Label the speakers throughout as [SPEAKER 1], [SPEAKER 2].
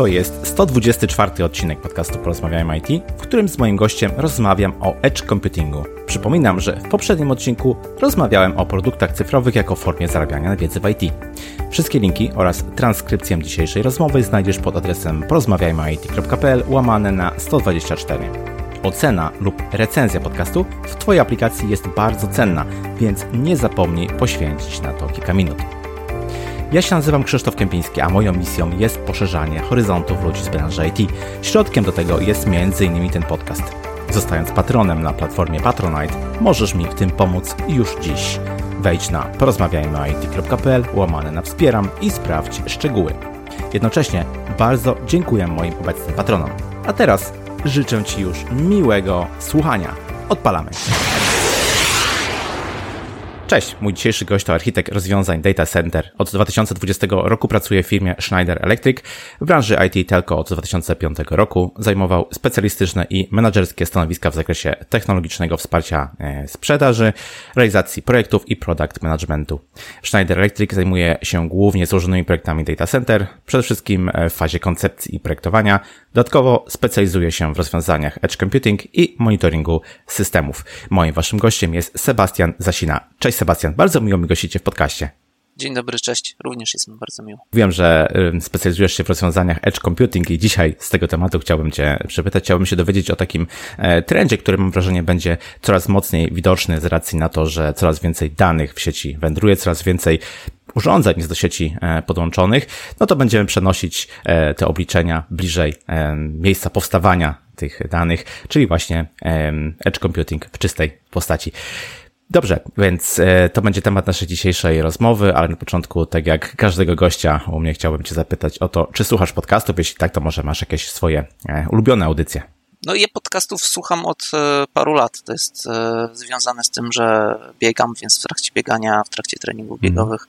[SPEAKER 1] To jest 124 odcinek podcastu Porozmawiajmy IT, w którym z moim gościem rozmawiam o edge computingu. Przypominam, że w poprzednim odcinku rozmawiałem o produktach cyfrowych jako formie zarabiania wiedzy w IT. Wszystkie linki oraz transkrypcję dzisiejszej rozmowy znajdziesz pod adresem porozmawiajmyit.pl łamane na 124. Ocena lub recenzja podcastu w Twojej aplikacji jest bardzo cenna, więc nie zapomnij poświęcić na to kilka minut. Ja się nazywam Krzysztof Kępiński, a moją misją jest poszerzanie horyzontów ludzi z branży IT. Środkiem do tego jest m.in. ten podcast. Zostając patronem na platformie Patronite, możesz mi w tym pomóc już dziś. Wejdź na porozmawiajmyit.pl łamane na wspieram i sprawdź szczegóły. Jednocześnie bardzo dziękuję moim obecnym patronom. A teraz życzę Ci już miłego słuchania. Odpalamy. Cześć, mój dzisiejszy gość to architekt rozwiązań Data Center. Od 2020 roku pracuje w firmie Schneider Electric. W branży IT Telco od 2005 roku zajmował specjalistyczne i menedżerskie stanowiska w zakresie technologicznego wsparcia e, sprzedaży, realizacji projektów i product managementu. Schneider Electric zajmuje się głównie złożonymi projektami Data Center, przede wszystkim e, w fazie koncepcji i projektowania. Dodatkowo specjalizuje się w rozwiązaniach Edge Computing i monitoringu systemów. Moim waszym gościem jest Sebastian Zasina. Cześć Sebastian, bardzo miło mi gościcie w podcaście.
[SPEAKER 2] Dzień dobry, cześć. Również jest mi bardzo miło.
[SPEAKER 1] Wiem, że specjalizujesz się w rozwiązaniach Edge Computing i dzisiaj z tego tematu chciałbym Cię przepytać. Chciałbym się dowiedzieć o takim e, trendzie, który mam wrażenie będzie coraz mocniej widoczny z racji na to, że coraz więcej danych w sieci wędruje, coraz więcej urządzeń jest do sieci e, podłączonych, no to będziemy przenosić e, te obliczenia bliżej miejsca powstawania tych danych, czyli właśnie Edge Computing w czystej postaci. Dobrze, więc e, to będzie temat naszej dzisiejszej rozmowy, ale na początku, tak jak każdego gościa u mnie, chciałbym Cię zapytać o to, czy słuchasz podcastów? Jeśli tak, to może masz jakieś swoje e, ulubione audycje.
[SPEAKER 2] No ja podcastów słucham od e, paru lat. To jest związane z tym, że biegam, więc w trakcie biegania, w trakcie treningów mhm. biegowych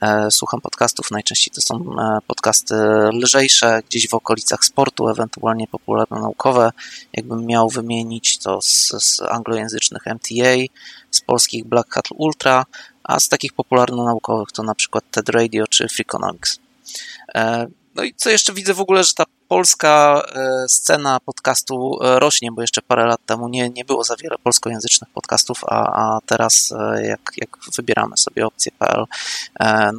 [SPEAKER 2] mm. słucham podcastów. Najczęściej to są podcasty lżejsze, gdzieś w okolicach sportu, ewentualnie popularno-naukowe. Jakbym miał wymienić to z, z anglojęzycznych MTA, z polskich Black Hat Ultra, a z takich popularno-naukowych to na przykład TED Radio czy Freakonomics. E, no i co jeszcze widzę w ogóle, że ta polska e, scena podcastu e, rośnie, bo jeszcze parę lat temu nie, nie było za wiele polskojęzycznych podcastów, a, a teraz jak, jak wybieramy sobie opcję.pl,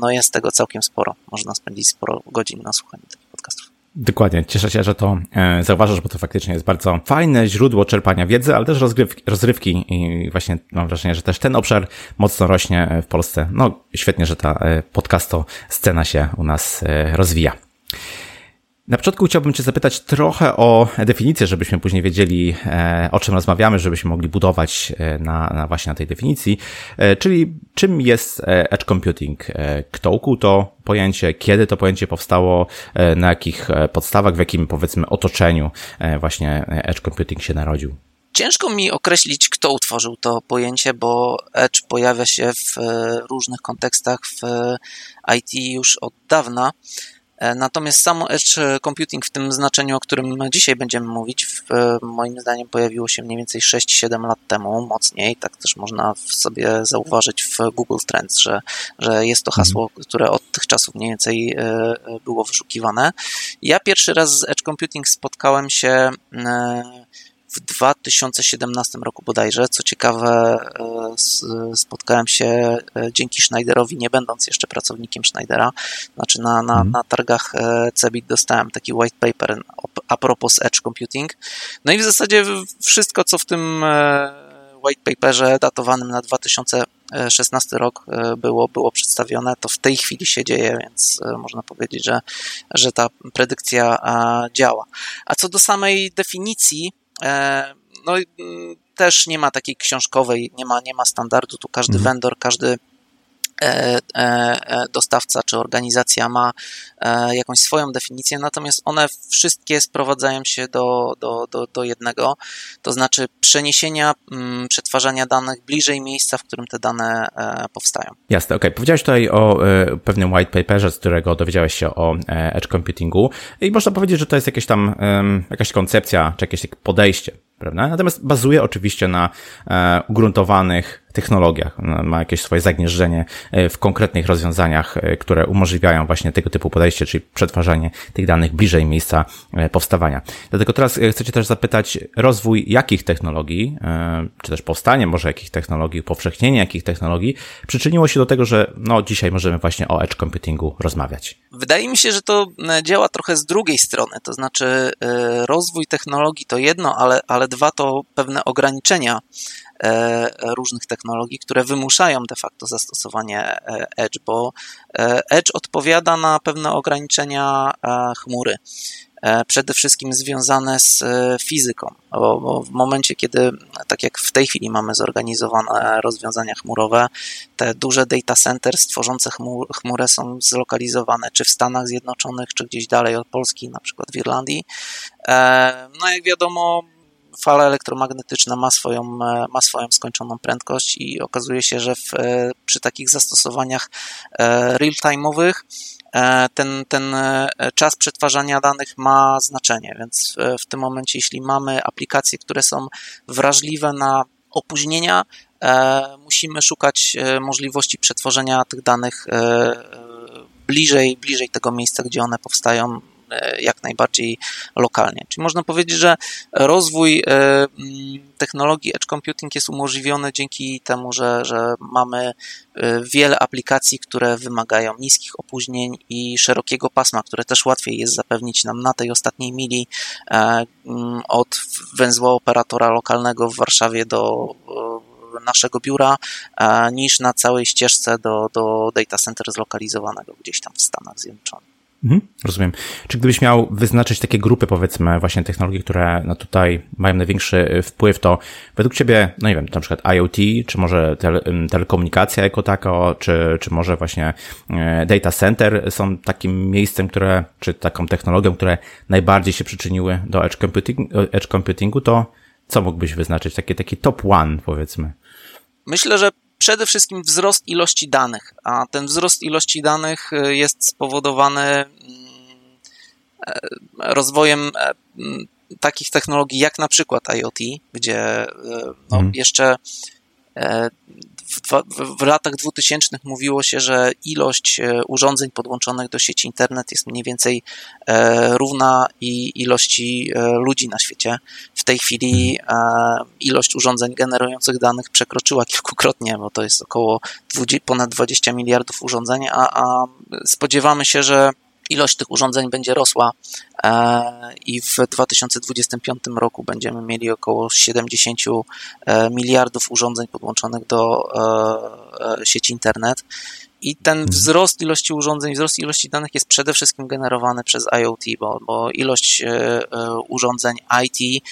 [SPEAKER 2] no jest tego całkiem sporo. Można spędzić sporo godzin na słuchaniu takich podcastów.
[SPEAKER 1] Dokładnie. Cieszę się, że to e, zauważasz, bo to faktycznie jest bardzo fajne źródło czerpania wiedzy, ale też rozgrywki, rozrywki i właśnie mam wrażenie, że też ten obszar mocno rośnie e, w Polsce. No, świetnie, że ta e, podcasto scena się u nas rozwija. Na początku chciałbym Cię zapytać trochę o definicję, żebyśmy później wiedzieli, e, o czym rozmawiamy, żebyśmy mogli budować e, na, na właśnie na tej definicji. E, czyli czym jest edge computing? Kto ukuł to pojęcie? Kiedy to pojęcie powstało? Na jakich podstawach? W jakim powiedzmy otoczeniu właśnie edge computing się narodził?
[SPEAKER 2] Ciężko mi określić, kto utworzył to pojęcie, bo Edge pojawia się w różnych kontekstach w IT już od dawna. E, natomiast samo Edge Computing w tym znaczeniu, o którym dzisiaj będziemy mówić, w, moim zdaniem pojawiło się mniej więcej 6-7 lat temu, mocniej. Tak też można sobie zauważyć w Google Trends, że, że jest to mhm. hasło, które od tych czasów mniej więcej e, było wyszukiwane. Ja pierwszy raz z Edge Computing spotkałem się e, w 2017 roku bodajże. Co ciekawe, e, spotkałem się e, dzięki Schneiderowi, nie będąc jeszcze pracownikiem Schneidera. Znaczy na, na, mm. na targach e, CEBIT dostałem taki white paper a propos Edge Computing. No i w zasadzie wszystko, co w tym white paperze datowanym na 2016 rok było, było przedstawione, to w tej chwili się dzieje, więc można powiedzieć, że, że ta predykcja działa. A co do samej definicji, no i mm, też nie ma takiej książkowej, nie ma, nie ma standardu, tu każdy mhm. vendor, każdy E, e, e, dostawca czy organizacja ma jakąś swoją definicję, natomiast one wszystkie sprowadzają się do, do, do, do jednego, to znaczy przeniesienia, mm, przetwarzania danych bliżej miejsca, w którym te dane powstają.
[SPEAKER 1] Jasne, okej. Okay. Powiedziałeś tutaj o pewnym white paperze, z którego dowiedziałeś się o edge computingu i można powiedzieć, że to jest jakieś tam, jakaś koncepcja, czy jakieś podejście prawda? Natomiast bazuje oczywiście na e, ugruntowanych technologiach, ma jakieś swoje zagnieżdżenie e, w konkretnych rozwiązaniach, e, które umożliwiają właśnie tego typu podejście, czyli przetwarzanie tych danych bliżej miejsca e, powstawania. Dlatego teraz chcecie też zapytać, rozwój jakich technologii, czy też powstanie może jakich technologii, powszechnienie jakich technologii przyczyniło się do tego, że no dzisiaj możemy właśnie o edge computingu rozmawiać.
[SPEAKER 2] Wydaje mi się, że to działa trochę z drugiej strony, to znaczy rozwój technologii to jedno, ale, ale dwa to pewne ograniczenia różnych technologii, które wymuszają de facto zastosowanie e, Edge, bo e, Edge odpowiada na pewne ograniczenia chmury przede wszystkim związane z fizyką, bo, w momencie, kiedy, tak jak w tej chwili mamy zorganizowane rozwiązania chmurowe, te duże data centers tworzące chmur, chmurę są zlokalizowane czy w Stanach Zjednoczonych, czy gdzieś dalej od Polski, na przykład w Irlandii. No jak wiadomo, fala elektromagnetyczna ma swoją, e, ma swoją skończoną prędkość i okazuje się, że w, e, przy takich zastosowaniach e, real-time'owych ten, ten czas przetwarzania danych ma znaczenie, więc w tym momencie, jeśli mamy aplikacje, które są wrażliwe na opóźnienia, musimy szukać możliwości przetworzenia tych danych bliżej, bliżej tego miejsca, gdzie one powstają, jak najbardziej lokalnie. Czyli można powiedzieć, że rozwój e, mm, technologii edge computing jest umożliwiony dzięki temu, że, że mamy e, wiele aplikacji, które wymagają niskich opóźnień i szerokiego pasma, które też łatwiej jest zapewnić nam na tej ostatniej mili mm, od węzła operatora lokalnego w Warszawie do naszego biura niż na całej ścieżce do, do data center zlokalizowanego gdzieś tam w Stanach Zjednoczonych.
[SPEAKER 1] Mhm, rozumiem. Czy gdybyś miał wyznaczyć takie grupy, powiedzmy, właśnie technologii, które no tutaj mają największy wpływ, to według Ciebie, no nie wiem, na przykład IoT, czy może tele, telekomunikacja jako tako, czy, czy może właśnie e, data center są takim miejscem, które, czy taką technologią, które najbardziej się przyczyniły do edge, computing, edge computingu, to co mógłbyś wyznaczyć? Takie, taki top one, powiedzmy.
[SPEAKER 2] Myślę, że przede wszystkim wzrost ilości danych, a ten wzrost ilości danych y, jest spowodowany mm, e, rozwojem e, mm, takich technologii jak na przykład IoT, gdzie no, hmm. jeszcze e, w, w, latach 2000 mówiło się, że ilość e, urządzeń podłączonych do sieci internet jest mniej więcej e, równa i ilości e, ludzi na świecie. W tej chwili ilość urządzeń generujących danych przekroczyła kilkukrotnie, bo to jest około 20, ponad 20 miliardów urządzeń, a, a spodziewamy się, że ilość tych urządzeń będzie rosła e, i w 2025 roku będziemy mieli około 70 e, miliardów urządzeń podłączonych do e, sieci internet. I ten mhm. wzrost ilości urządzeń, wzrost ilości danych jest przede wszystkim generowany przez IoT, bo, bo ilość urządzeń IT,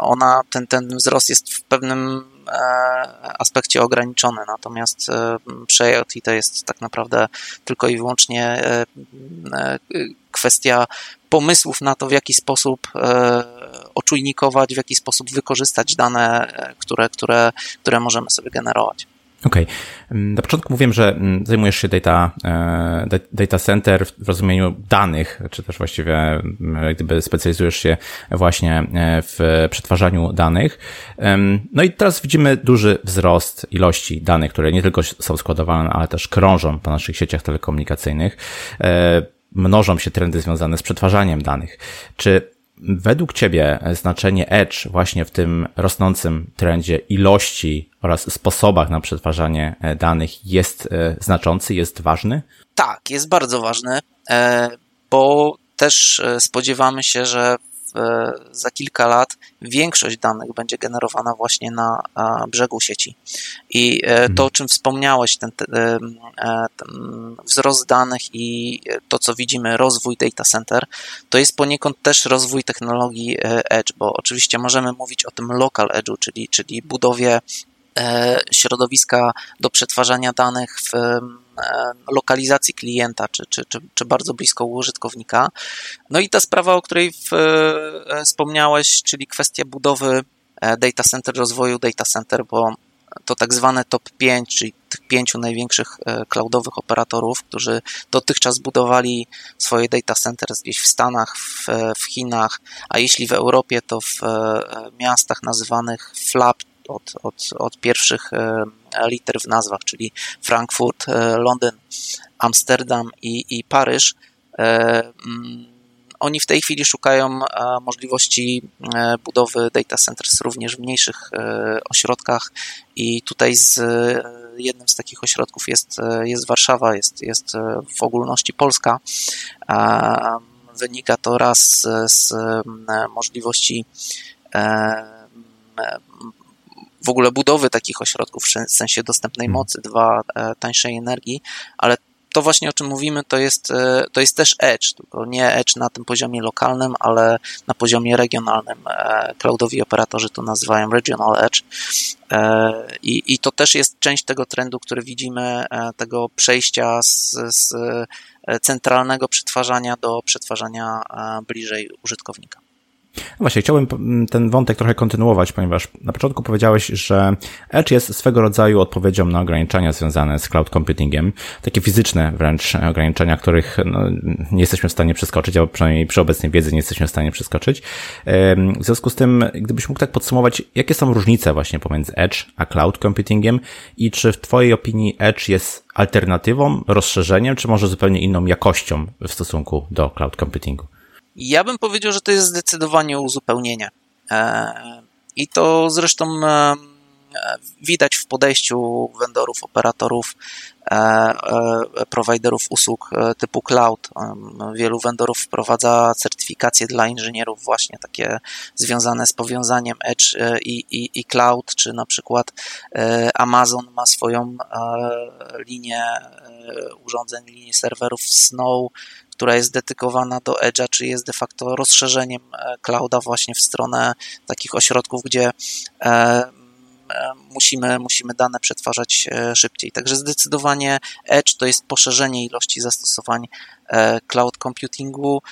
[SPEAKER 2] ona, ten, ten wzrost jest w pewnym E, aspekcie ograniczony, natomiast e, przy IoT to jest tak naprawdę tylko i wyłącznie e, kwestia pomysłów na to, w jaki sposób oczujnikować, w jaki sposób wykorzystać dane, które, które, które możemy sobie generować.
[SPEAKER 1] Okej. Okay. Na początku mówiłem, że mm, zajmujesz się data, e, data center w rozumieniu danych, czy też właściwie mm, gdyby specjalizujesz się właśnie e, w przetwarzaniu danych. No i teraz widzimy duży wzrost ilości danych, które nie tylko są składowane, ale też krążą po naszych sieciach telekomunikacyjnych. E, mnożą się trendy związane z przetwarzaniem danych. Czy według Ciebie znaczenie Edge właśnie w tym rosnącym trendzie ilości oraz sposobach na przetwarzanie e, danych jest e, znaczący, jest ważny?
[SPEAKER 2] Tak, jest bardzo ważny, e, bo też spodziewamy się, że za kilka lat większość danych będzie generowana właśnie na brzegu sieci. I e, to, mhm. o czym wspomniałeś, ten, e, ten, wzrost danych i to, co widzimy, rozwój data center, to jest poniekąd też rozwój technologii edge, bo oczywiście możemy mówić o tym local edge'u, czyli, czyli budowie środowiska do przetwarzania danych w E, lokalizacji klienta, czy, czy, czy, czy bardzo blisko użytkownika. No i ta sprawa, o której w, e, wspomniałeś, czyli kwestia budowy e, data center, rozwoju data center, bo to tak zwane top 5, czyli tych pięciu największych cloudowych operatorów, którzy dotychczas budowali swoje data centers gdzieś w Stanach, w, w Chinach, a jeśli w Europie, to w miastach nazywanych FLAP, od, od, od pierwszych liter w nazwach, czyli Frankfurt, Londyn, Amsterdam i, i Paryż. Mm, oni w tej chwili szukają e, możliwości e, budowy data centers również w mniejszych e, ośrodkach i tutaj z jednym z takich ośrodków jest, jest Warszawa, jest, jest w ogólności Polska. Wynika to raz z możliwości w ogóle budowy takich ośrodków w sensie dostępnej hmm. mocy, dwa tańszej energii, ale to właśnie o czym mówimy, to jest, e, to jest też edge, tylko nie edge na tym poziomie lokalnym, ale na poziomie regionalnym. E, cloudowi operatorzy to nazywają regional edge. E, I, I to też jest część tego trendu, który widzimy, tego przejścia z, z centralnego przetwarzania do przetwarzania bliżej użytkownika.
[SPEAKER 1] No właśnie, chciałbym ten wątek trochę kontynuować, ponieważ na początku powiedziałeś, że Edge jest swego rodzaju odpowiedzią na ograniczenia związane z cloud computingiem, takie fizyczne wręcz ograniczenia, których no, nie jesteśmy w stanie przeskoczyć, albo przynajmniej przy obecnej wiedzy nie jesteśmy w stanie przeskoczyć. W związku z tym, gdybyś mógł tak podsumować, jakie są różnice właśnie pomiędzy Edge a cloud computingiem i czy w Twojej opinii Edge jest alternatywą, rozszerzeniem, czy może zupełnie inną jakością w stosunku do cloud computingu?
[SPEAKER 2] Ja bym powiedział, że to jest zdecydowanie uzupełnienie. E, I to zresztą e, widać w podejściu vendorów, operatorów, e, prowajderów usług typu cloud. Wielu vendorów wprowadza certyfikacje dla inżynierów właśnie takie związane z powiązaniem Edge i, i, i cloud, czy na przykład Amazon ma swoją linię urządzeń, linię serwerów Snow, która jest dedykowana do Edge'a, czy jest de facto rozszerzeniem e, clouda właśnie w stronę takich ośrodków, gdzie e, e, musimy, musimy dane przetwarzać szybciej. Także zdecydowanie Edge to jest poszerzenie ilości zastosowań cloud computingu,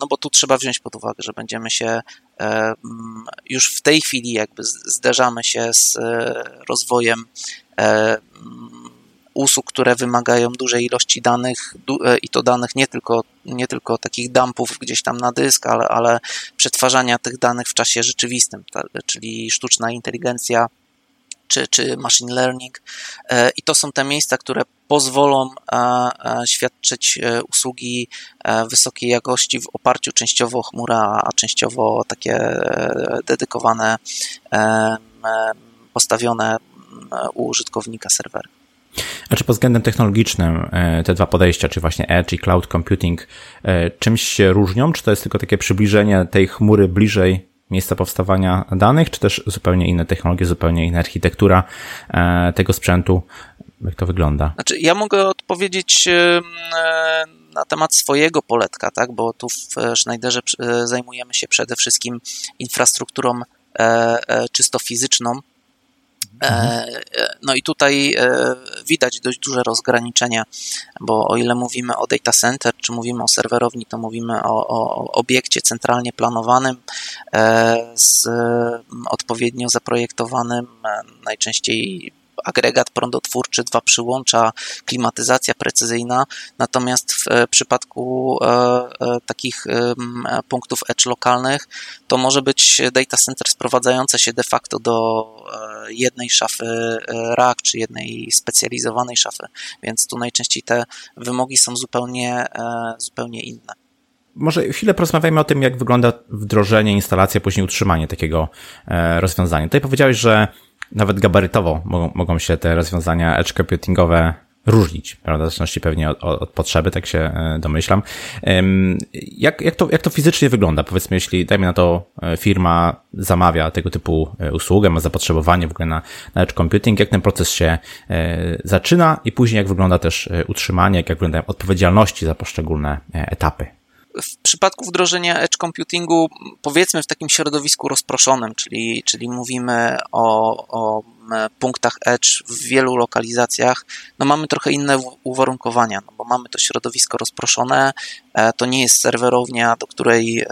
[SPEAKER 2] no bo tu trzeba wziąć pod uwagę, że będziemy się już w tej chwili jakby zderzamy się z rozwojem usług, które wymagają dużej ilości danych e, i to danych nie tylko, nie tylko takich dumpów gdzieś tam na dysk, ale, ale przetwarzania tych danych w czasie rzeczywistym, czyli sztuczna inteligencja czy, czy machine learning. E, I to są te miejsca, które pozwolą e, świadczyć usługi wysokiej jakości w oparciu częściowo o chmurę, a częściowo takie dedykowane, postawione u użytkownika serwery.
[SPEAKER 1] A czy pod względem technologicznym e, te dwa podejścia, czy właśnie Edge i Cloud Computing, e, czymś się różnią? Czy to jest tylko takie przybliżenie tej chmury bliżej miejsca powstawania danych, czy też zupełnie inne technologie, zupełnie inna architektura e, tego sprzętu? Jak to wygląda?
[SPEAKER 2] Znaczy, ja mogę odpowiedzieć na temat swojego poletka, tak? bo tu w Schneiderze zajmujemy się przede wszystkim infrastrukturą czysto fizyczną, no i tutaj e, widać dość duże rozgraniczenia, bo o ile mówimy o data center, czy mówimy o serwerowni, to mówimy o, o obiekcie centralnie planowanym, e, z odpowiednio zaprojektowanym, najczęściej agregat prądotwórczy, dwa przyłącza, klimatyzacja precyzyjna. Natomiast w e, przypadku e, e, takich punktów edge lokalnych, to może być data center sprowadzające się de facto do jednej szafy rack, czy jednej specjalizowanej szafy, więc tu najczęściej te wymogi są zupełnie, zupełnie inne.
[SPEAKER 1] Może chwilę porozmawiajmy o tym, jak wygląda wdrożenie, instalacja, później utrzymanie takiego rozwiązania. Tutaj powiedziałeś, że nawet gabarytowo mogą, mogą się te rozwiązania edge computingowe różnić, prawda? W zależności pewnie od, od, potrzeby, tak się e, domyślam. Jak, jak, to, jak to fizycznie wygląda? Powiedzmy, jeśli, dajmy na to, e, firma zamawia tego typu e, usługę, ma zapotrzebowanie w ogóle na, na edge computing, jak ten proces się zaczyna i później jak wygląda też utrzymanie, jak wyglądają odpowiedzialności za poszczególne etapy
[SPEAKER 2] w przypadku wdrożenia edge computingu, powiedzmy w takim środowisku rozproszonym, czyli, czyli mówimy o, o punktach edge w wielu lokalizacjach, no mamy trochę inne uwarunkowania, no bo mamy to środowisko rozproszone, e, to nie jest serwerownia, do której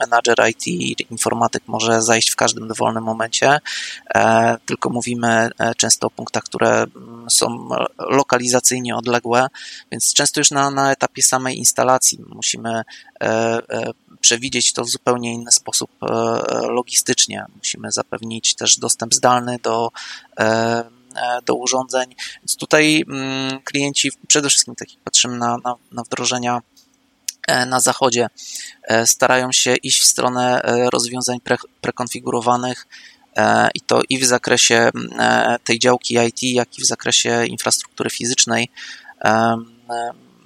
[SPEAKER 2] menadżer IT, informatyk może zajść w każdym dowolnym momencie, tylko mówimy często o punktach, które mm, są lokalizacyjnie odległe, więc często już na, na etapie samej instalacji musimy przewidzieć to w zupełnie inny sposób logistycznie. Musimy zapewnić też dostęp zdalny do E, do urządzeń. Więc tutaj mm, klienci przede wszystkim, tak jak patrzymy na, na, na wdrożenia e, na zachodzie, e, starają się iść w stronę rozwiązań pre, prekonfigurowanych i to i w zakresie tej działki IT, jak i w zakresie infrastruktury fizycznej.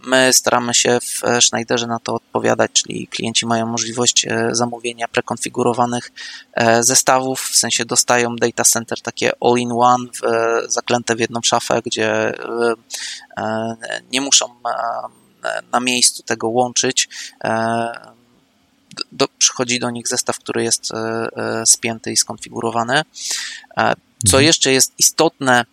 [SPEAKER 2] My staramy się w Schneiderze na to odpowiadać, czyli klienci mają możliwość e, zamówienia prekonfigurowanych e, zestawów, w sensie dostają data center takie all-in-one, zaklęte w jedną szafę, gdzie e, nie muszą na miejscu tego łączyć. Do, przychodzi do nich zestaw, który jest spięty i skonfigurowany. Co mhm. jeszcze jest istotne,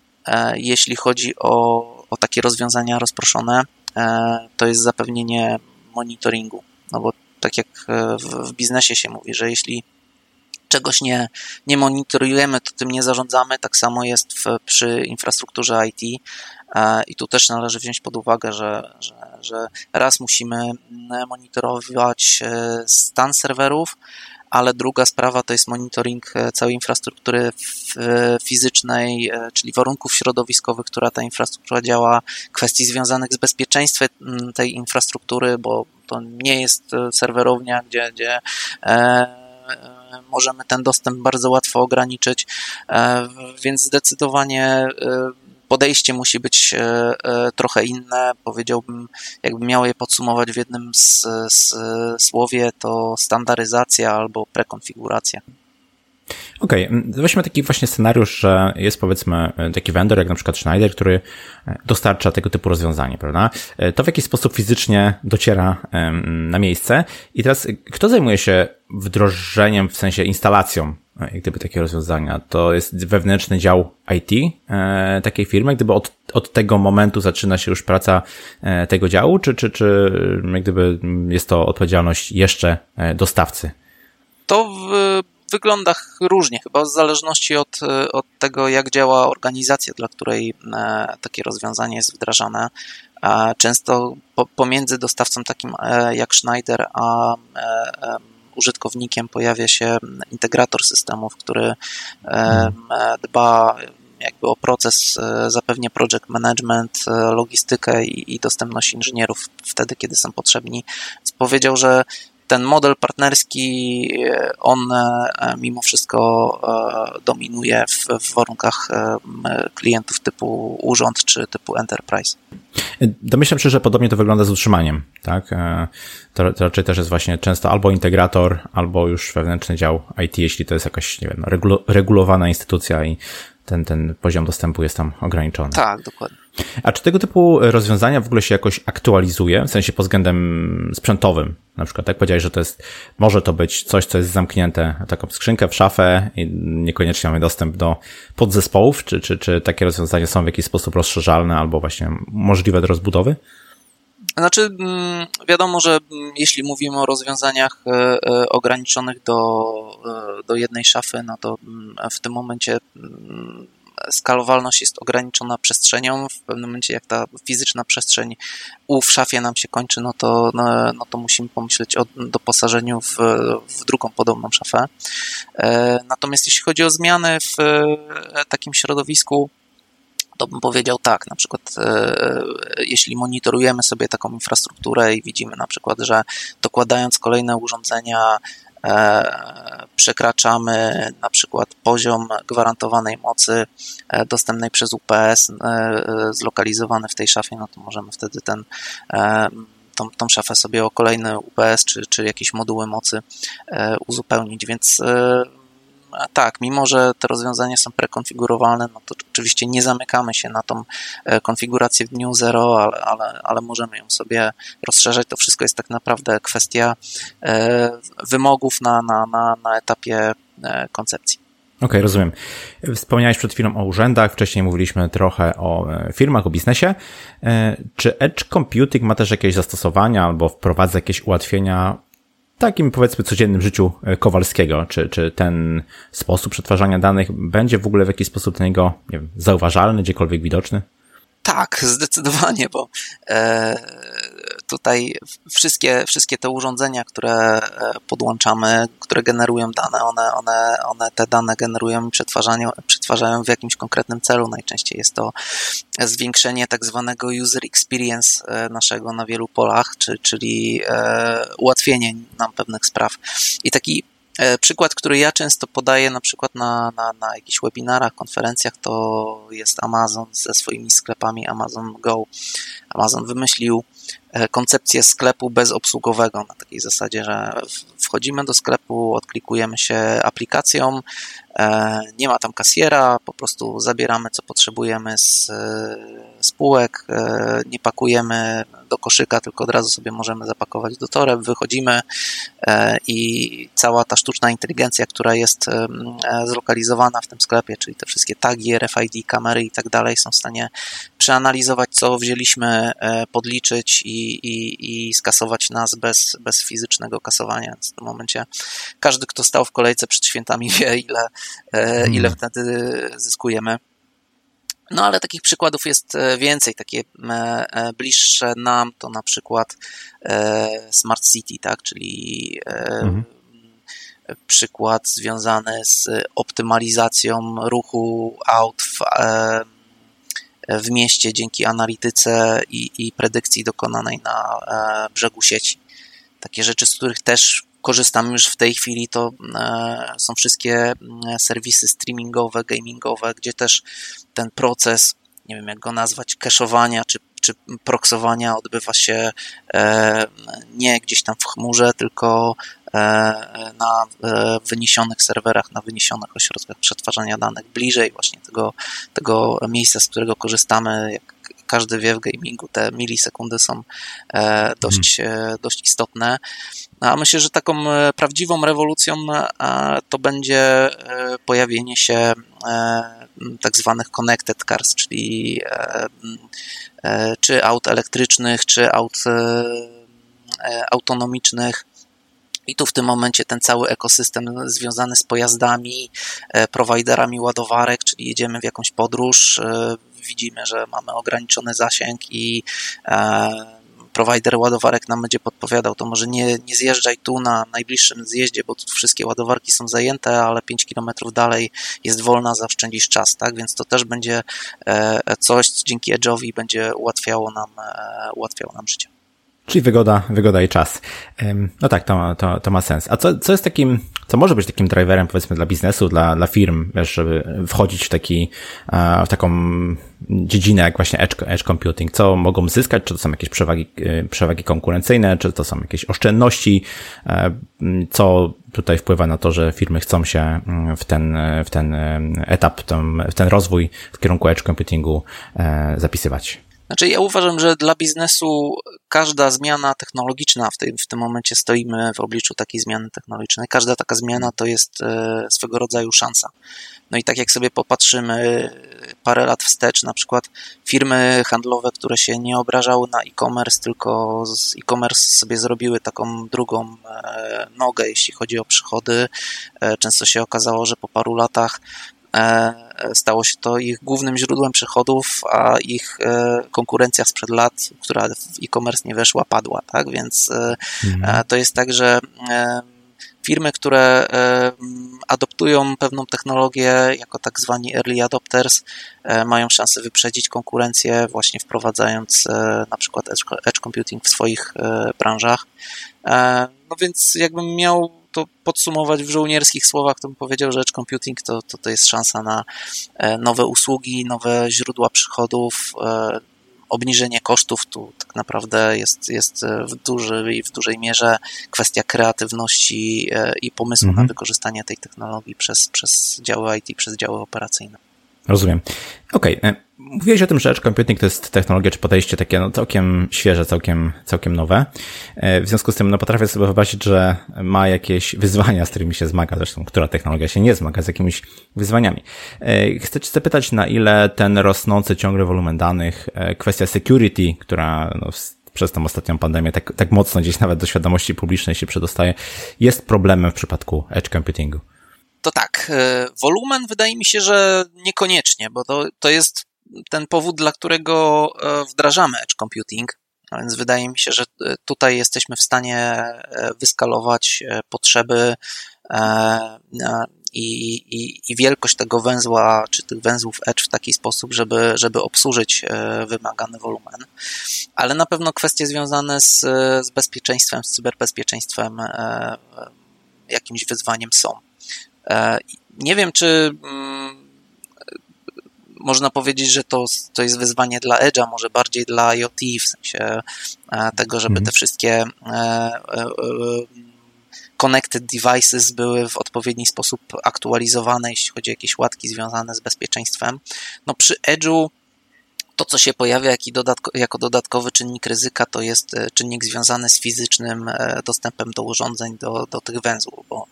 [SPEAKER 2] jeśli chodzi o, o takie rozwiązania rozproszone, E, to jest zapewnienie monitoringu. No bo tak jak e, w, w biznesie się mówi, że jeśli czegoś nie, nie monitorujemy, to tym nie zarządzamy. Tak samo jest w, przy infrastrukturze IT. E, I tu też należy wziąć pod uwagę, że, że, że raz musimy monitorować stan serwerów, ale druga sprawa to jest monitoring e, całej infrastruktury fizycznej, e, czyli warunków środowiskowych, która ta infrastruktura działa, kwestii związanych z bezpieczeństwem tej infrastruktury, bo to nie jest e, serwerownia, gdzie, gdzie możemy ten dostęp bardzo łatwo ograniczyć, więc zdecydowanie podejście musi być e, e, trochę inne. Powiedziałbym, jakbym miał je podsumować w jednym z, z słowie, to standaryzacja albo prekonfiguracja.
[SPEAKER 1] Okej, okay. weźmy taki właśnie scenariusz, że jest powiedzmy taki vendor, jak na przykład Schneider, który dostarcza tego typu rozwiązanie, prawda? To w jaki sposób fizycznie dociera na miejsce i teraz kto zajmuje się wdrożeniem, w sensie instalacją jak gdyby takie rozwiązania. To jest wewnętrzny dział IT e, takiej firmy, gdyby od, od tego momentu zaczyna się już praca e, tego działu, czy, czy, czy jak gdyby jest to odpowiedzialność jeszcze e, dostawcy?
[SPEAKER 2] To w, wygląda różnie, chyba w zależności od, od tego, jak działa organizacja, dla której e, takie rozwiązanie jest wdrażane. Często pomiędzy dostawcą takim e, jak Schneider a e, użytkownikiem pojawia się integrator systemów, który dba jakby o proces, e, zapewnia project management, e, logistykę i, i dostępność inżynierów wtedy, kiedy są potrzebni. Powiedział, że ten model partnerski, e, on mimo wszystko dominuje w, w, warunkach klientów typu urząd czy typu enterprise.
[SPEAKER 1] Domyślam się, że podobnie to wygląda z utrzymaniem, tak? To, to raczej też jest właśnie często albo integrator, albo już wewnętrzny dział IT, jeśli to jest jakaś, nie wiem, regulowana instytucja i ten, ten poziom dostępu jest tam ograniczony.
[SPEAKER 2] Tak, dokładnie.
[SPEAKER 1] A czy tego typu rozwiązania w ogóle się jakoś aktualizuje, w sensie pod względem sprzętowym? Na przykład, jak powiedziałeś, że to jest, może to być coś, co jest zamknięte, taką skrzynkę w szafę i niekoniecznie mamy dostęp do podzespołów, czy, czy, czy takie rozwiązania są w jakiś sposób rozszerzalne albo właśnie możliwe do rozbudowy?
[SPEAKER 2] Znaczy, mm, wiadomo, że mm, jeśli mówimy o rozwiązaniach e, e, ograniczonych do, e, do jednej szafy, no to mm, w tym momencie skalowalność jest ograniczona przestrzenią. W pewnym momencie, jak ta fizyczna przestrzeń u w szafie nam się kończy, no to, no, no to musimy pomyśleć o doposażeniu w, w drugą podobną szafę. Natomiast jeśli chodzi o zmiany w takim środowisku, to bym powiedział tak, na przykład e, jeśli monitorujemy sobie taką infrastrukturę i widzimy na przykład, że dokładając kolejne urządzenia e, przekraczamy na przykład poziom gwarantowanej mocy e, dostępnej przez UPS zlokalizowany w tej szafie, no to możemy wtedy ten tą, tą szafę sobie o kolejny UPS czy, czy jakieś moduły mocy uzupełnić, więc tak, mimo że te rozwiązania są prekonfigurowalne, no to oczywiście nie zamykamy się na tą e, konfigurację w dniu zero, ale, ale, ale możemy ją sobie rozszerzać. To wszystko jest tak naprawdę kwestia e, wymogów na, na, na, na etapie e, koncepcji.
[SPEAKER 1] Okej, okay, rozumiem. Wspomniałeś przed chwilą o urzędach, wcześniej mówiliśmy trochę o firmach, o biznesie. Czy Edge Computing ma też jakieś zastosowania albo wprowadza jakieś ułatwienia takim powiedzmy codziennym życiu Kowalskiego? Czy, czy ten sposób przetwarzania danych będzie w ogóle w jakiś sposób dla niego nie wiem, zauważalny, gdziekolwiek widoczny?
[SPEAKER 2] Tak, zdecydowanie, bo e, tutaj wszystkie, wszystkie te urządzenia, które e, podłączamy, które generują dane, one, one, one te dane generują i przetwarzają, w jakimś konkretnym celu. Najczęściej jest to zwiększenie tak zwanego user experience e, naszego na wielu polach, czy, czyli ułatwienie nam pewnych spraw. I taki E, przykład, który ja często podaję na przykład na, na, na jakichś webinarach, konferencjach, to jest Amazon ze swoimi sklepami Amazon Go. Amazon wymyślił e, koncepcję sklepu bezobsługowego na takiej zasadzie, że wchodzimy do sklepu, odklikujemy się aplikacją, e, nie ma tam kasjera, po prostu zabieramy co potrzebujemy z spółek, nie pakujemy do koszyka, tylko od razu sobie możemy zapakować do toreb, wychodzimy e, i cała ta sztuczna inteligencja, która jest e, zlokalizowana w tym sklepie, czyli te wszystkie tagi, RFID, kamery i tak dalej, są w stanie przeanalizować, co wzięliśmy, e, podliczyć i, i, i skasować nas bez, bez fizycznego kasowania. W tym momencie każdy, kto stał w kolejce przed świętami, wie, ile, ile hmm. wtedy zyskujemy. No ale takich przykładów jest e, więcej, takie e, e, bliższe nam to na przykład Smart City, tak, czyli mhm. przykład związany z optymalizacją ruchu aut w, w mieście dzięki analityce i, i predykcji dokonanej na brzegu sieci. Takie rzeczy, z których też korzystam już w tej chwili, to e, są wszystkie mm, serwisy streamingowe, gamingowe, gdzie też ten proces, nie wiem jak go nazwać, cache'owania czy, czy proksowania odbywa się e, nie gdzieś tam w chmurze, tylko e, na wyniesionych serwerach, na wyniesionych ośrodkach przetwarzania danych. Bliżej właśnie tego, tego miejsca, z którego korzystamy, jak każdy wie w gamingu, te milisekundy są dość, hmm. dość istotne. No, a myślę, że taką e, prawdziwą rewolucją e, to będzie e, pojawienie się tak zwanych connected cars, czyli czy aut elektrycznych, czy aut autonomicznych. I tu w tym momencie ten cały ekosystem związany z pojazdami, prowajderami ładowarek, czyli jedziemy w jakąś podróż, widzimy, że mamy ograniczony zasięg i prowajder ładowarek nam będzie podpowiadał, to może nie, nie zjeżdżaj tu na najbliższym zjeździe, bo tu wszystkie ładowarki są zajęte, ale 5 km dalej jest wolna, zaoszczędzisz czas, tak? Więc to też będzie e, coś, co dzięki Edge'owi będzie ułatwiało nam, e, ułatwiało nam życie.
[SPEAKER 1] Czyli wygoda, wygoda i czas. No tak, to, to, to ma sens. A co, co jest takim, co może być takim driverem, powiedzmy, dla biznesu, dla, dla firm, żeby wchodzić w taki, w taką dziedzinę jak właśnie edge, edge computing? Co mogą zyskać? Czy to są jakieś przewagi, y, przewagi konkurencyjne? Czy to są jakieś oszczędności? E, co tutaj wpływa na to, że firmy chcą się mm, w ten, w ten etap, w ten rozwój w kierunku edge computingu e, zapisywać?
[SPEAKER 2] Znaczy, ja uważam, że dla biznesu każda zmiana technologiczna, w, tej, w tym momencie stoimy w obliczu takiej zmiany technologicznej, każda taka zmiana to jest e, swego rodzaju szansa. No i tak jak sobie popatrzymy parę lat wstecz, na przykład firmy handlowe, które się nie obrażały na e-commerce, tylko z e-commerce sobie zrobiły taką drugą e, nogę, jeśli chodzi o przychody. E, często się okazało, że po paru latach stało się to ich głównym źródłem przychodów, a ich e, konkurencja sprzed lat, która w e-commerce nie weszła, padła, tak? Więc e, mhm. to jest tak, że firmy, które adoptują pewną technologię jako tak zwani early adopters, mają szansę wyprzedzić konkurencję, właśnie wprowadzając na przykład edge computing w swoich branżach. No więc jakbym miał to podsumować w żołnierskich słowach, to bym powiedział, że edge computing to, to, to jest szansa na e, nowe usługi, nowe źródła przychodów, e, obniżenie kosztów tu tak naprawdę jest, jest w, dużej, w dużej mierze kwestia kreatywności e, i pomysłu mhm. na wykorzystanie tej technologii przez, przez działy IT, przez działy operacyjne.
[SPEAKER 1] Rozumiem. Okej. Okay. Mówiłeś o tym, że edge computing to jest technologia czy podejście takie no, całkiem świeże, całkiem, całkiem nowe. E, w związku z tym no, potrafię sobie wyobrazić, że ma jakieś wyzwania, z którymi się zmaga. Zresztą, która technologia się nie zmaga z jakimiś wyzwaniami. E, chcę Cię zapytać, na ile ten rosnący ciągle wolumen danych, e, kwestia security, która no, przez tą ostatnią pandemię tak, tak mocno gdzieś nawet do świadomości publicznej się przedostaje, jest problemem w przypadku edge computingu.
[SPEAKER 2] To tak, wolumen wydaje mi się, że niekoniecznie, bo to, to jest ten powód, dla którego e, wdrażamy edge computing. A więc wydaje mi się, że e, tutaj jesteśmy w stanie wyskalować potrzeby i, i, i wielkość tego węzła, czy tych węzłów Edge w taki sposób, żeby, żeby obsłużyć e, wymagany wolumen. Ale na pewno kwestie związane z, z bezpieczeństwem, z cyberbezpieczeństwem e, jakimś wyzwaniem są. E, nie wiem, czy mm, można powiedzieć, że to, to jest wyzwanie dla Edge'a, może bardziej dla IoT, w sensie tego, żeby mhm. te wszystkie connected devices były w odpowiedni sposób aktualizowane, jeśli chodzi o jakieś łatki związane z bezpieczeństwem. No przy Edge'u to, co się pojawia jako dodatkowy czynnik ryzyka, to jest e, czynnik związany z fizycznym e, dostępem do urządzeń, do, do tych węzłów, bo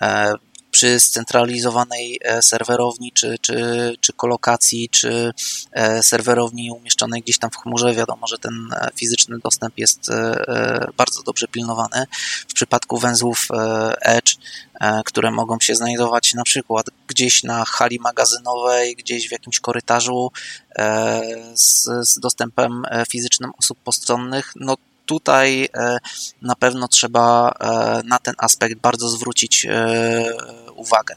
[SPEAKER 2] e, przy scentralizowanej e, serwerowni, czy, czy, czy kolokacji, czy e, serwerowni umieszczonej gdzieś tam w chmurze, wiadomo, że ten e, fizyczny dostęp jest bardzo dobrze pilnowany. W przypadku węzłów Edge, które mogą się znajdować na przykład gdzieś na hali magazynowej, gdzieś w jakimś korytarzu z, z dostępem fizycznym osób postronnych, no tutaj e, na pewno trzeba e, na ten aspekt bardzo zwrócić e, uwagę.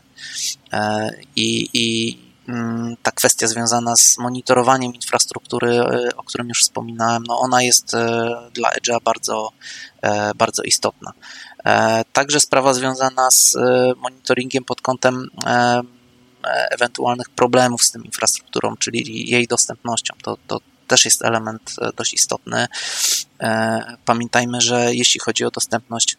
[SPEAKER 2] I, i mm, ta kwestia związana z monitorowaniem infrastruktury, o którym już wspominałem, no ona jest dla Edge'a bardzo, bardzo istotna. Także sprawa związana z monitoringiem pod kątem ewentualnych problemów z tym infrastrukturą, czyli jej dostępnością. To, to też jest element e, dość istotny. E, pamiętajmy, że jeśli chodzi o dostępność,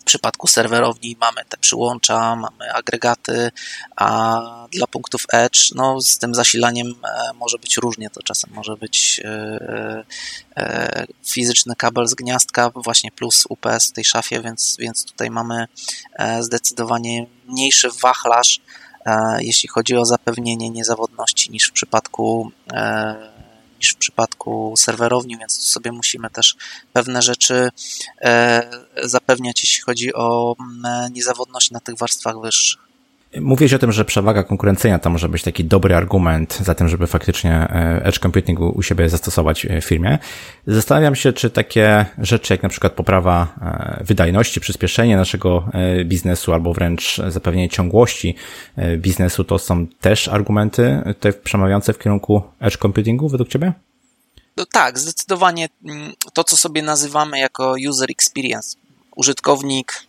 [SPEAKER 2] w przypadku serwerowni mamy te przyłącza, mamy agregaty, a dla punktów Edge, no z tym zasilaniem e, może być różnie, to czasem może być fizyczny kabel z gniazdka właśnie plus UPS w tej szafie, więc, więc tutaj mamy zdecydowanie mniejszy wachlarz, jeśli chodzi o zapewnienie niezawodności niż w przypadku niż w przypadku serwerowni, więc sobie musimy też pewne rzeczy e, zapewniać, jeśli chodzi o mm, niezawodność na tych warstwach wyższych.
[SPEAKER 1] Mówiłeś o tym, że przewaga konkurencyjna to może być taki dobry argument za tym, żeby faktycznie e, edge computing u siebie zastosować w firmie. Zastanawiam się, czy takie rzeczy jak na przykład poprawa e, wydajności, przyspieszenie naszego e, biznesu albo wręcz zapewnienie ciągłości biznesu to są też argumenty te przemawiające w kierunku edge computingu według Ciebie?
[SPEAKER 2] No tak, zdecydowanie mm, to, co sobie nazywamy jako user experience. Użytkownik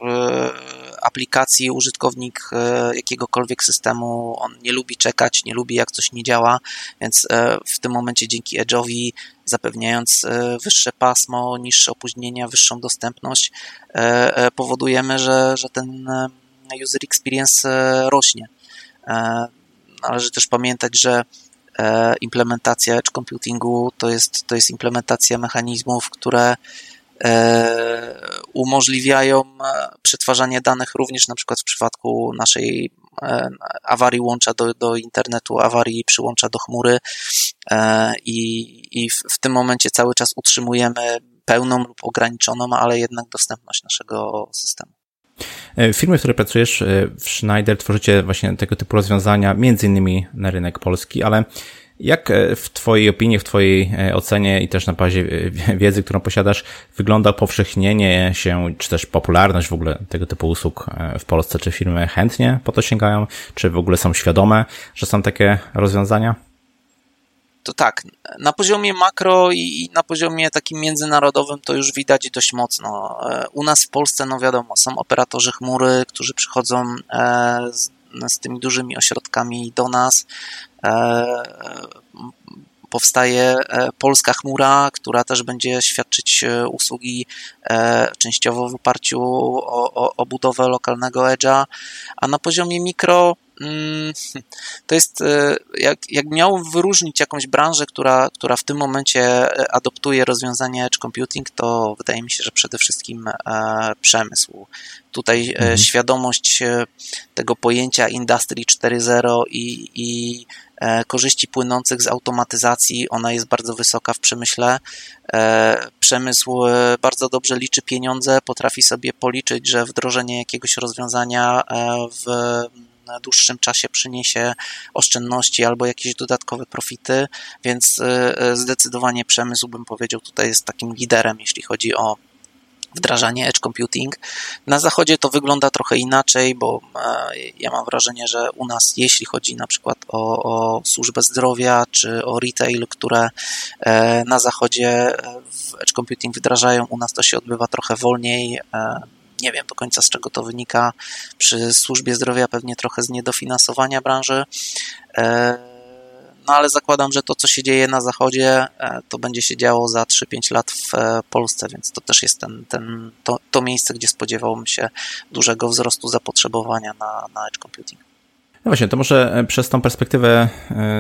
[SPEAKER 2] aplikacji użytkownik e, jakiegokolwiek systemu, on nie lubi czekać, nie lubi jak coś nie działa, więc e, w tym momencie dzięki Edge'owi zapewniając e, wyższe pasmo, niższe opóźnienia, wyższą dostępność, powodujemy, że, że ten user experience rośnie. Należy też pamiętać, że implementacja edge computingu to jest, to jest implementacja mechanizmów, które umożliwiają e, przetwarzanie danych również na przykład w przypadku naszej e, awarii łącza do, do internetu, awarii przyłącza do chmury i, i w, w tym momencie cały czas utrzymujemy pełną lub ograniczoną, ale jednak dostępność naszego systemu.
[SPEAKER 1] Firmy, w której pracujesz w Schneider, tworzycie właśnie tego typu rozwiązania, między innymi na rynek polski, ale jak e, w Twojej opinii, w Twojej e, ocenie i też na bazie e, wiedzy, którą posiadasz, wygląda powszechnienie się, czy też popularność w ogóle tego typu usług w Polsce? Czy firmy chętnie po to sięgają? Czy w ogóle są świadome, że są takie rozwiązania?
[SPEAKER 2] To tak, na poziomie makro i na poziomie takim międzynarodowym to już widać dość mocno. U nas w Polsce, no wiadomo, są operatorzy chmury, którzy przychodzą z tymi dużymi ośrodkami do nas. E, powstaje e, polska chmura, która też będzie świadczyć e, usługi częściowo w oparciu o, o, o budowę lokalnego edge'a, a na poziomie mikro to jest, jak, jak miał wyróżnić jakąś branżę, która, która w tym momencie adoptuje rozwiązanie edge computing, to wydaje mi się, że przede wszystkim przemysł. Tutaj mhm. świadomość tego pojęcia Industry 4.0 i, i korzyści płynących z automatyzacji, ona jest bardzo wysoka w przemyśle. Przemysł bardzo dobrze liczy pieniądze, potrafi sobie policzyć, że wdrożenie jakiegoś rozwiązania w dłuższym czasie przyniesie oszczędności albo jakieś dodatkowe profity, więc zdecydowanie przemysł, bym powiedział, tutaj jest takim liderem, jeśli chodzi o wdrażanie edge computing. Na zachodzie to wygląda trochę inaczej, bo e, ja mam wrażenie, że u nas, jeśli chodzi na przykład o, o służbę zdrowia czy o retail, które e, na zachodzie e, w edge computing wdrażają, u nas to się odbywa trochę wolniej. Nie wiem do końca z czego to wynika. Przy służbie zdrowia pewnie trochę z niedofinansowania branży no ale zakładam, że to, co się dzieje na zachodzie, e, to będzie się działo za 3-5 lat w e, Polsce, więc to też jest ten, ten, to, to miejsce, gdzie spodziewałbym się dużego wzrostu zapotrzebowania na, na edge computing.
[SPEAKER 1] No właśnie, to może e, przez tą perspektywę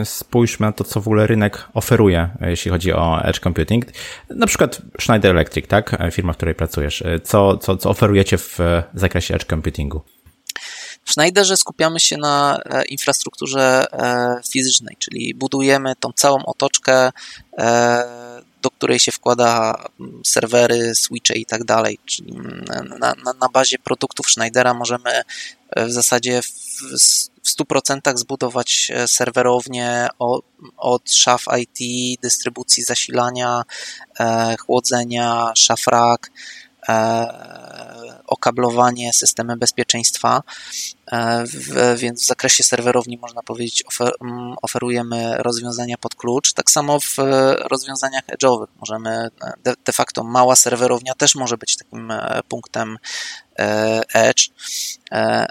[SPEAKER 1] spójrzmy na to, co w ogóle rynek oferuje, jeśli chodzi o edge computing. Na przykład Schneider Electric, tak? Firma, w której pracujesz. Co, co, co oferujecie w zakresie edge computingu?
[SPEAKER 2] W Schneiderze skupiamy się na e, infrastrukturze e, fizycznej, czyli budujemy tą całą otoczkę, e, do której się wkłada mm, serwery, switche i tak dalej. Czyli mm, na, na, na bazie produktów Schneidera możemy w zasadzie w, w 100% zbudować serwerownię od, szaf IT, dystrybucji zasilania, chłodzenia, szafrak, okablowanie, systemy bezpieczeństwa, e, w, więc w zakresie serwerowni można powiedzieć ofer, mm, oferujemy rozwiązania pod klucz. Tak samo w rozwiązaniach edge'owych możemy, de, de facto mała serwerownia też może być takim e, punktem e, edge,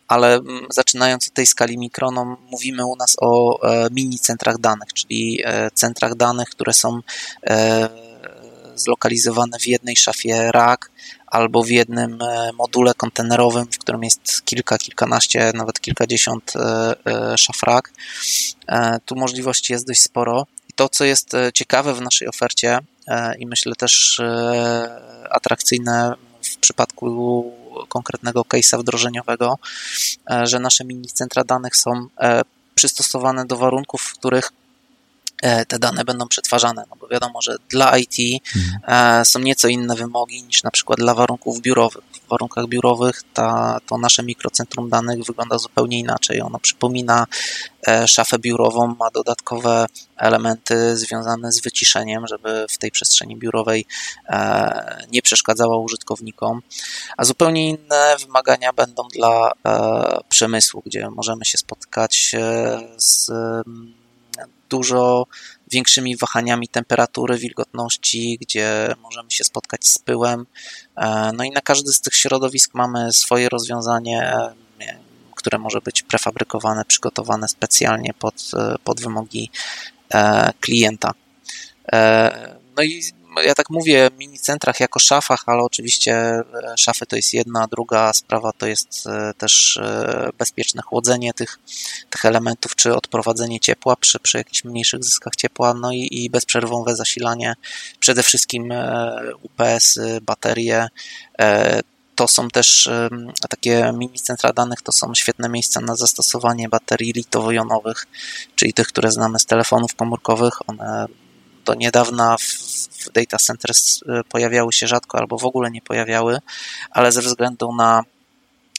[SPEAKER 2] ale mm, zaczynając od tej skali mikro, no, mówimy u nas o mini centrach danych, czyli centrach danych, które są zlokalizowane w jednej szafie rack albo w jednym e, module kontenerowym, w którym jest kilka, kilkanaście, nawet kilkadziesiąt e, e, szafrak. Tu możliwości jest dość sporo. I to, co jest ciekawe w naszej ofercie i myślę też atrakcyjne w przypadku konkretnego case'a wdrożeniowego, że nasze mini centra danych są przystosowane do warunków, w których te dane będą przetwarzane, no bo wiadomo, że dla IT mhm. są nieco inne wymogi niż na przykład dla warunków biurowych. W warunkach biurowych ta, to nasze mikrocentrum danych wygląda zupełnie inaczej. Ono przypomina e, szafę biurową, ma dodatkowe elementy związane z wyciszeniem, żeby w tej przestrzeni biurowej nie przeszkadzała użytkownikom, a zupełnie inne wymagania będą dla przemysłu, gdzie możemy się spotkać z dużo większymi wahaniami temperatury, wilgotności, gdzie możemy się spotkać z pyłem. E, no i na każdy z tych środowisk mamy swoje rozwiązanie, e, które może być prefabrykowane, przygotowane specjalnie pod, e, pod wymogi klienta. No i ja tak mówię mini centrach jako szafach, ale oczywiście e, szafy to jest jedna, druga sprawa to jest e, też e, bezpieczne chłodzenie tych, tych elementów, czy odprowadzenie ciepła przy, przy jakichś mniejszych zyskach ciepła, no i, i bezprzerwowe zasilanie, przede wszystkim UPS-y, baterie, to są też takie mini centra danych, to są świetne miejsca na zastosowanie baterii litowo-jonowych, czyli tych, które znamy z telefonów komórkowych. One do niedawna w, data centers y, pojawiały się rzadko albo w ogóle nie pojawiały, ale ze względu na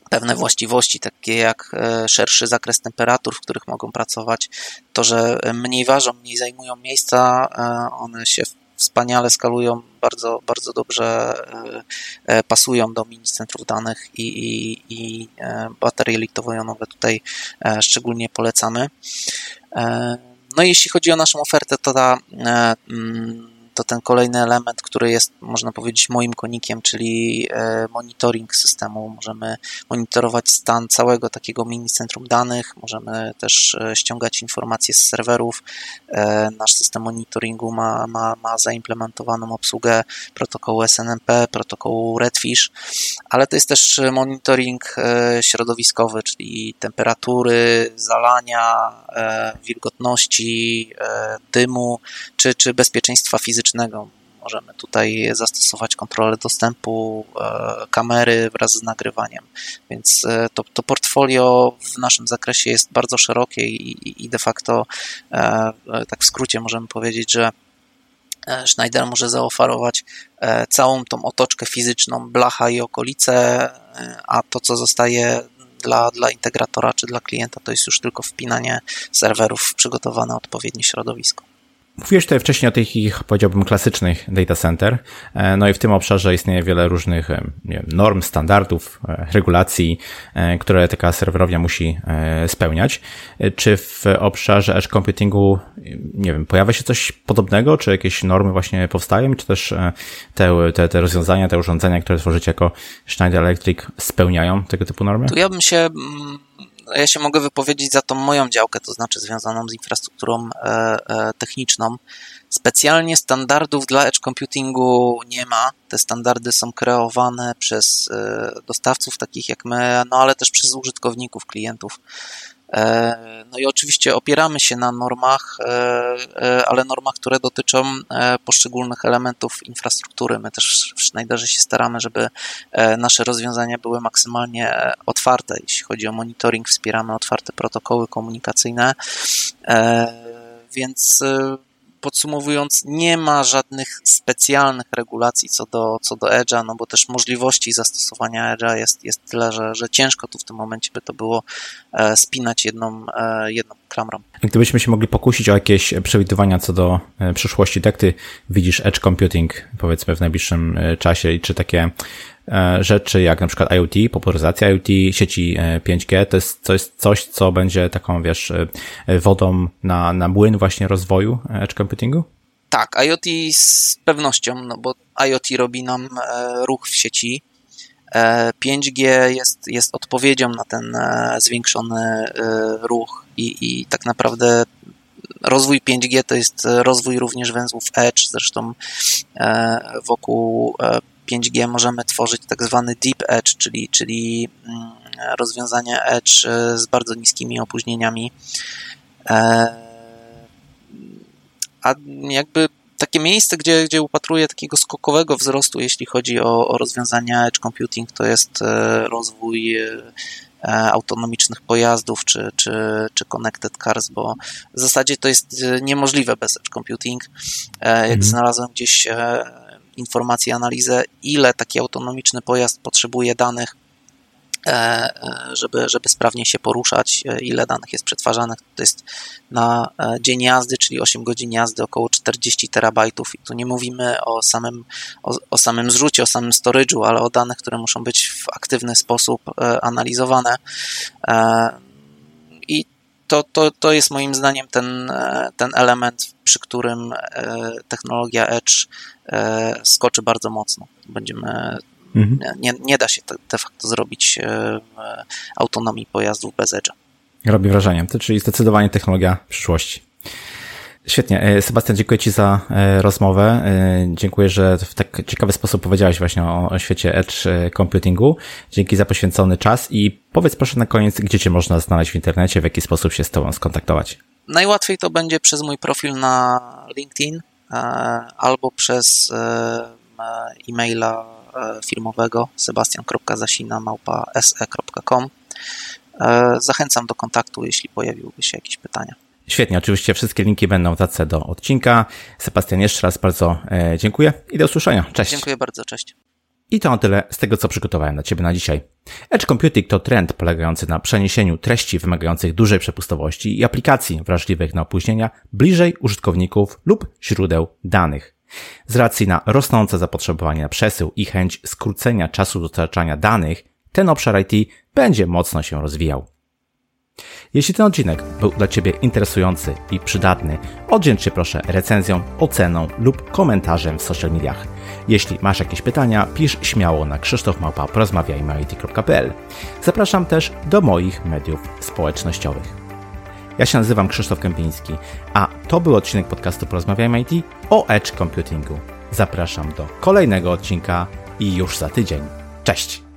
[SPEAKER 2] pewne właściwości, takie jak e, szerszy zakres temperatur, w których mogą pracować, to, że mniej ważą, mniej zajmują miejsca, one się wspaniale skalują, bardzo, bardzo dobrze pasują do mini centrów danych i, i, i baterie litowo-jonowe tutaj szczególnie polecamy. No i jeśli chodzi o naszą ofertę, to ta e, mm, to ten kolejny element, który jest, można powiedzieć, moim konikiem, czyli e, monitoring systemu. Możemy monitorować stan całego takiego mini centrum danych, możemy też e, ściągać informacje z serwerów. E, nasz system monitoringu ma, ma, ma zaimplementowaną obsługę protokołu SNMP, protokołu Redfish, ale to jest też monitoring środowiskowy, czyli temperatury, zalania, wilgotności, dymu, czy, czy bezpieczeństwa fizycznego. Możemy tutaj zastosować kontrolę dostępu kamery wraz z nagrywaniem, więc to, to portfolio w naszym zakresie jest bardzo szerokie i, i de facto tak w skrócie możemy powiedzieć, że E, Schneider może zaoferować e, całą tą otoczkę fizyczną, blacha i okolice, e, a to, co zostaje dla, dla integratora czy dla klienta, to jest już tylko wpinanie serwerów w przygotowane odpowiednie środowisko.
[SPEAKER 1] Mówiłeś tutaj wcześniej o tych, powiedziałbym, klasycznych data center. E, no i w tym obszarze istnieje wiele różnych e, wiem, norm, standardów, e, regulacji, które taka serwerownia musi spełniać. Czy w obszarze edge computingu, nie wiem, pojawia się coś podobnego, czy jakieś normy właśnie powstają, czy też te, te, te rozwiązania, te urządzenia, które tworzycie jako Schneider Electric spełniają tego typu normy?
[SPEAKER 2] Tu ja bym się mm, ja się mogę wypowiedzieć za tą moją działkę, to znaczy związaną z infrastrukturą e, e, techniczną. Specjalnie standardów dla edge computingu nie ma. Te standardy są kreowane przez e, dostawców takich jak my, no ale też przez użytkowników, klientów. E, no i oczywiście opieramy się na normach, e, e, ale normach, które dotyczą poszczególnych elementów infrastruktury. My też w Schneiderze się staramy, żeby nasze rozwiązania były maksymalnie otwarte. Jeśli chodzi o monitoring, wspieramy otwarte protokoły komunikacyjne, więc podsumowując, nie ma żadnych specjalnych regulacji co do, co do Edge'a, no bo też możliwości zastosowania Edge'a jest, jest tyle, że, że ciężko tu w tym momencie by to było e, spinać jedną, e, jedną klamrą.
[SPEAKER 1] Gdybyśmy się mogli pokusić o jakieś przewidywania co do e, przyszłości, jak ty widzisz Edge Computing powiedzmy w najbliższym czasie i czy takie E, rzeczy jak na przykład IoT, popularyzacja IoT, sieci 5G, e, to jest, jest coś, co będzie taką, wiesz, e, wodą na, na młyn właśnie rozwoju edge computingu?
[SPEAKER 2] Tak, IoT z pewnością, no bo IoT robi nam ruch w sieci. 5G jest, jest odpowiedzią na ten zwiększony ruch i, i tak naprawdę rozwój 5G to jest rozwój również węzłów Edge, zresztą wokół 5G możemy tworzyć tak zwany deep edge, czyli, czyli mm, rozwiązania edge e, z bardzo niskimi opóźnieniami. E, a jakby takie miejsce, gdzie, gdzie upatruję takiego skokowego wzrostu, jeśli chodzi o, o rozwiązania edge computing, to jest e, rozwój autonomicznych pojazdów czy, czy, czy connected cars, bo w zasadzie to jest niemożliwe bez edge computing. Jak mhm. znalazłem gdzieś informację, analizę, ile taki autonomiczny pojazd potrzebuje danych, e, e, żeby, żeby sprawnie się poruszać, e, ile danych jest przetwarzanych. To jest na dzień jazdy, czyli 8 godzin jazdy, około 40 terabajtów. I tu nie mówimy o samym, o, o samym zrzucie, o samym storage'u, ale o danych, które muszą być w aktywny sposób analizowane. I to, to, to jest moim zdaniem ten, ten element, przy którym technologia Edge E, skoczy bardzo mocno. Będziemy mhm. nie, nie da się de facto zrobić e, autonomii pojazdów bez edge'a.
[SPEAKER 1] Robi wrażenie. To czyli zdecydowanie technologia przyszłości. Świetnie. E, Sebastian, dziękuję Ci za rozmowę. Dziękuję, że w tak ciekawy sposób powiedziałeś właśnie o, świecie edge computingu. Dzięki za poświęcony czas i powiedz proszę na koniec, gdzie Cię można znaleźć w internecie, w jaki sposób się z Tobą skontaktować.
[SPEAKER 2] Najłatwiej to będzie przez mój profil na LinkedIn. E, albo przez e, e-maila e, firmowego sebastian.zasina.se.com. Zachęcam do kontaktu, jeśli pojawiłyby się jakieś pytania.
[SPEAKER 1] Świetnie, oczywiście wszystkie linki będą w dodatce do odcinka. Sebastian, jeszcze raz bardzo dziękuję i do usłyszenia. Cześć.
[SPEAKER 2] Dziękuję bardzo, cześć.
[SPEAKER 1] I to na tyle z tego, co przygotowałem dla Ciebie na dzisiaj. Edge Computing to trend polegający na przeniesieniu treści wymagających dużej przepustowości i aplikacji wrażliwych na opóźnienia bliżej użytkowników lub źródeł danych. Z racji na rosnące zapotrzebowanie na przesył i chęć skrócenia czasu dostarczania danych, ten obszar IT będzie mocno się rozwijał. Jeśli ten odcinek był dla Ciebie interesujący i przydatny, oddzięcz się proszę recenzją, oceną lub komentarzem w social mediach. Jeśli masz jakieś pytania, pisz śmiało na krzysztofmałpa.porozmawiajmy.it.pl Zapraszam też do moich mediów społecznościowych. Ja się nazywam Krzysztof Kępiński, a to był odcinek podcastu Porozmawiajmy IT o Edge Computingu. Zapraszam do kolejnego odcinka i już za tydzień. Cześć!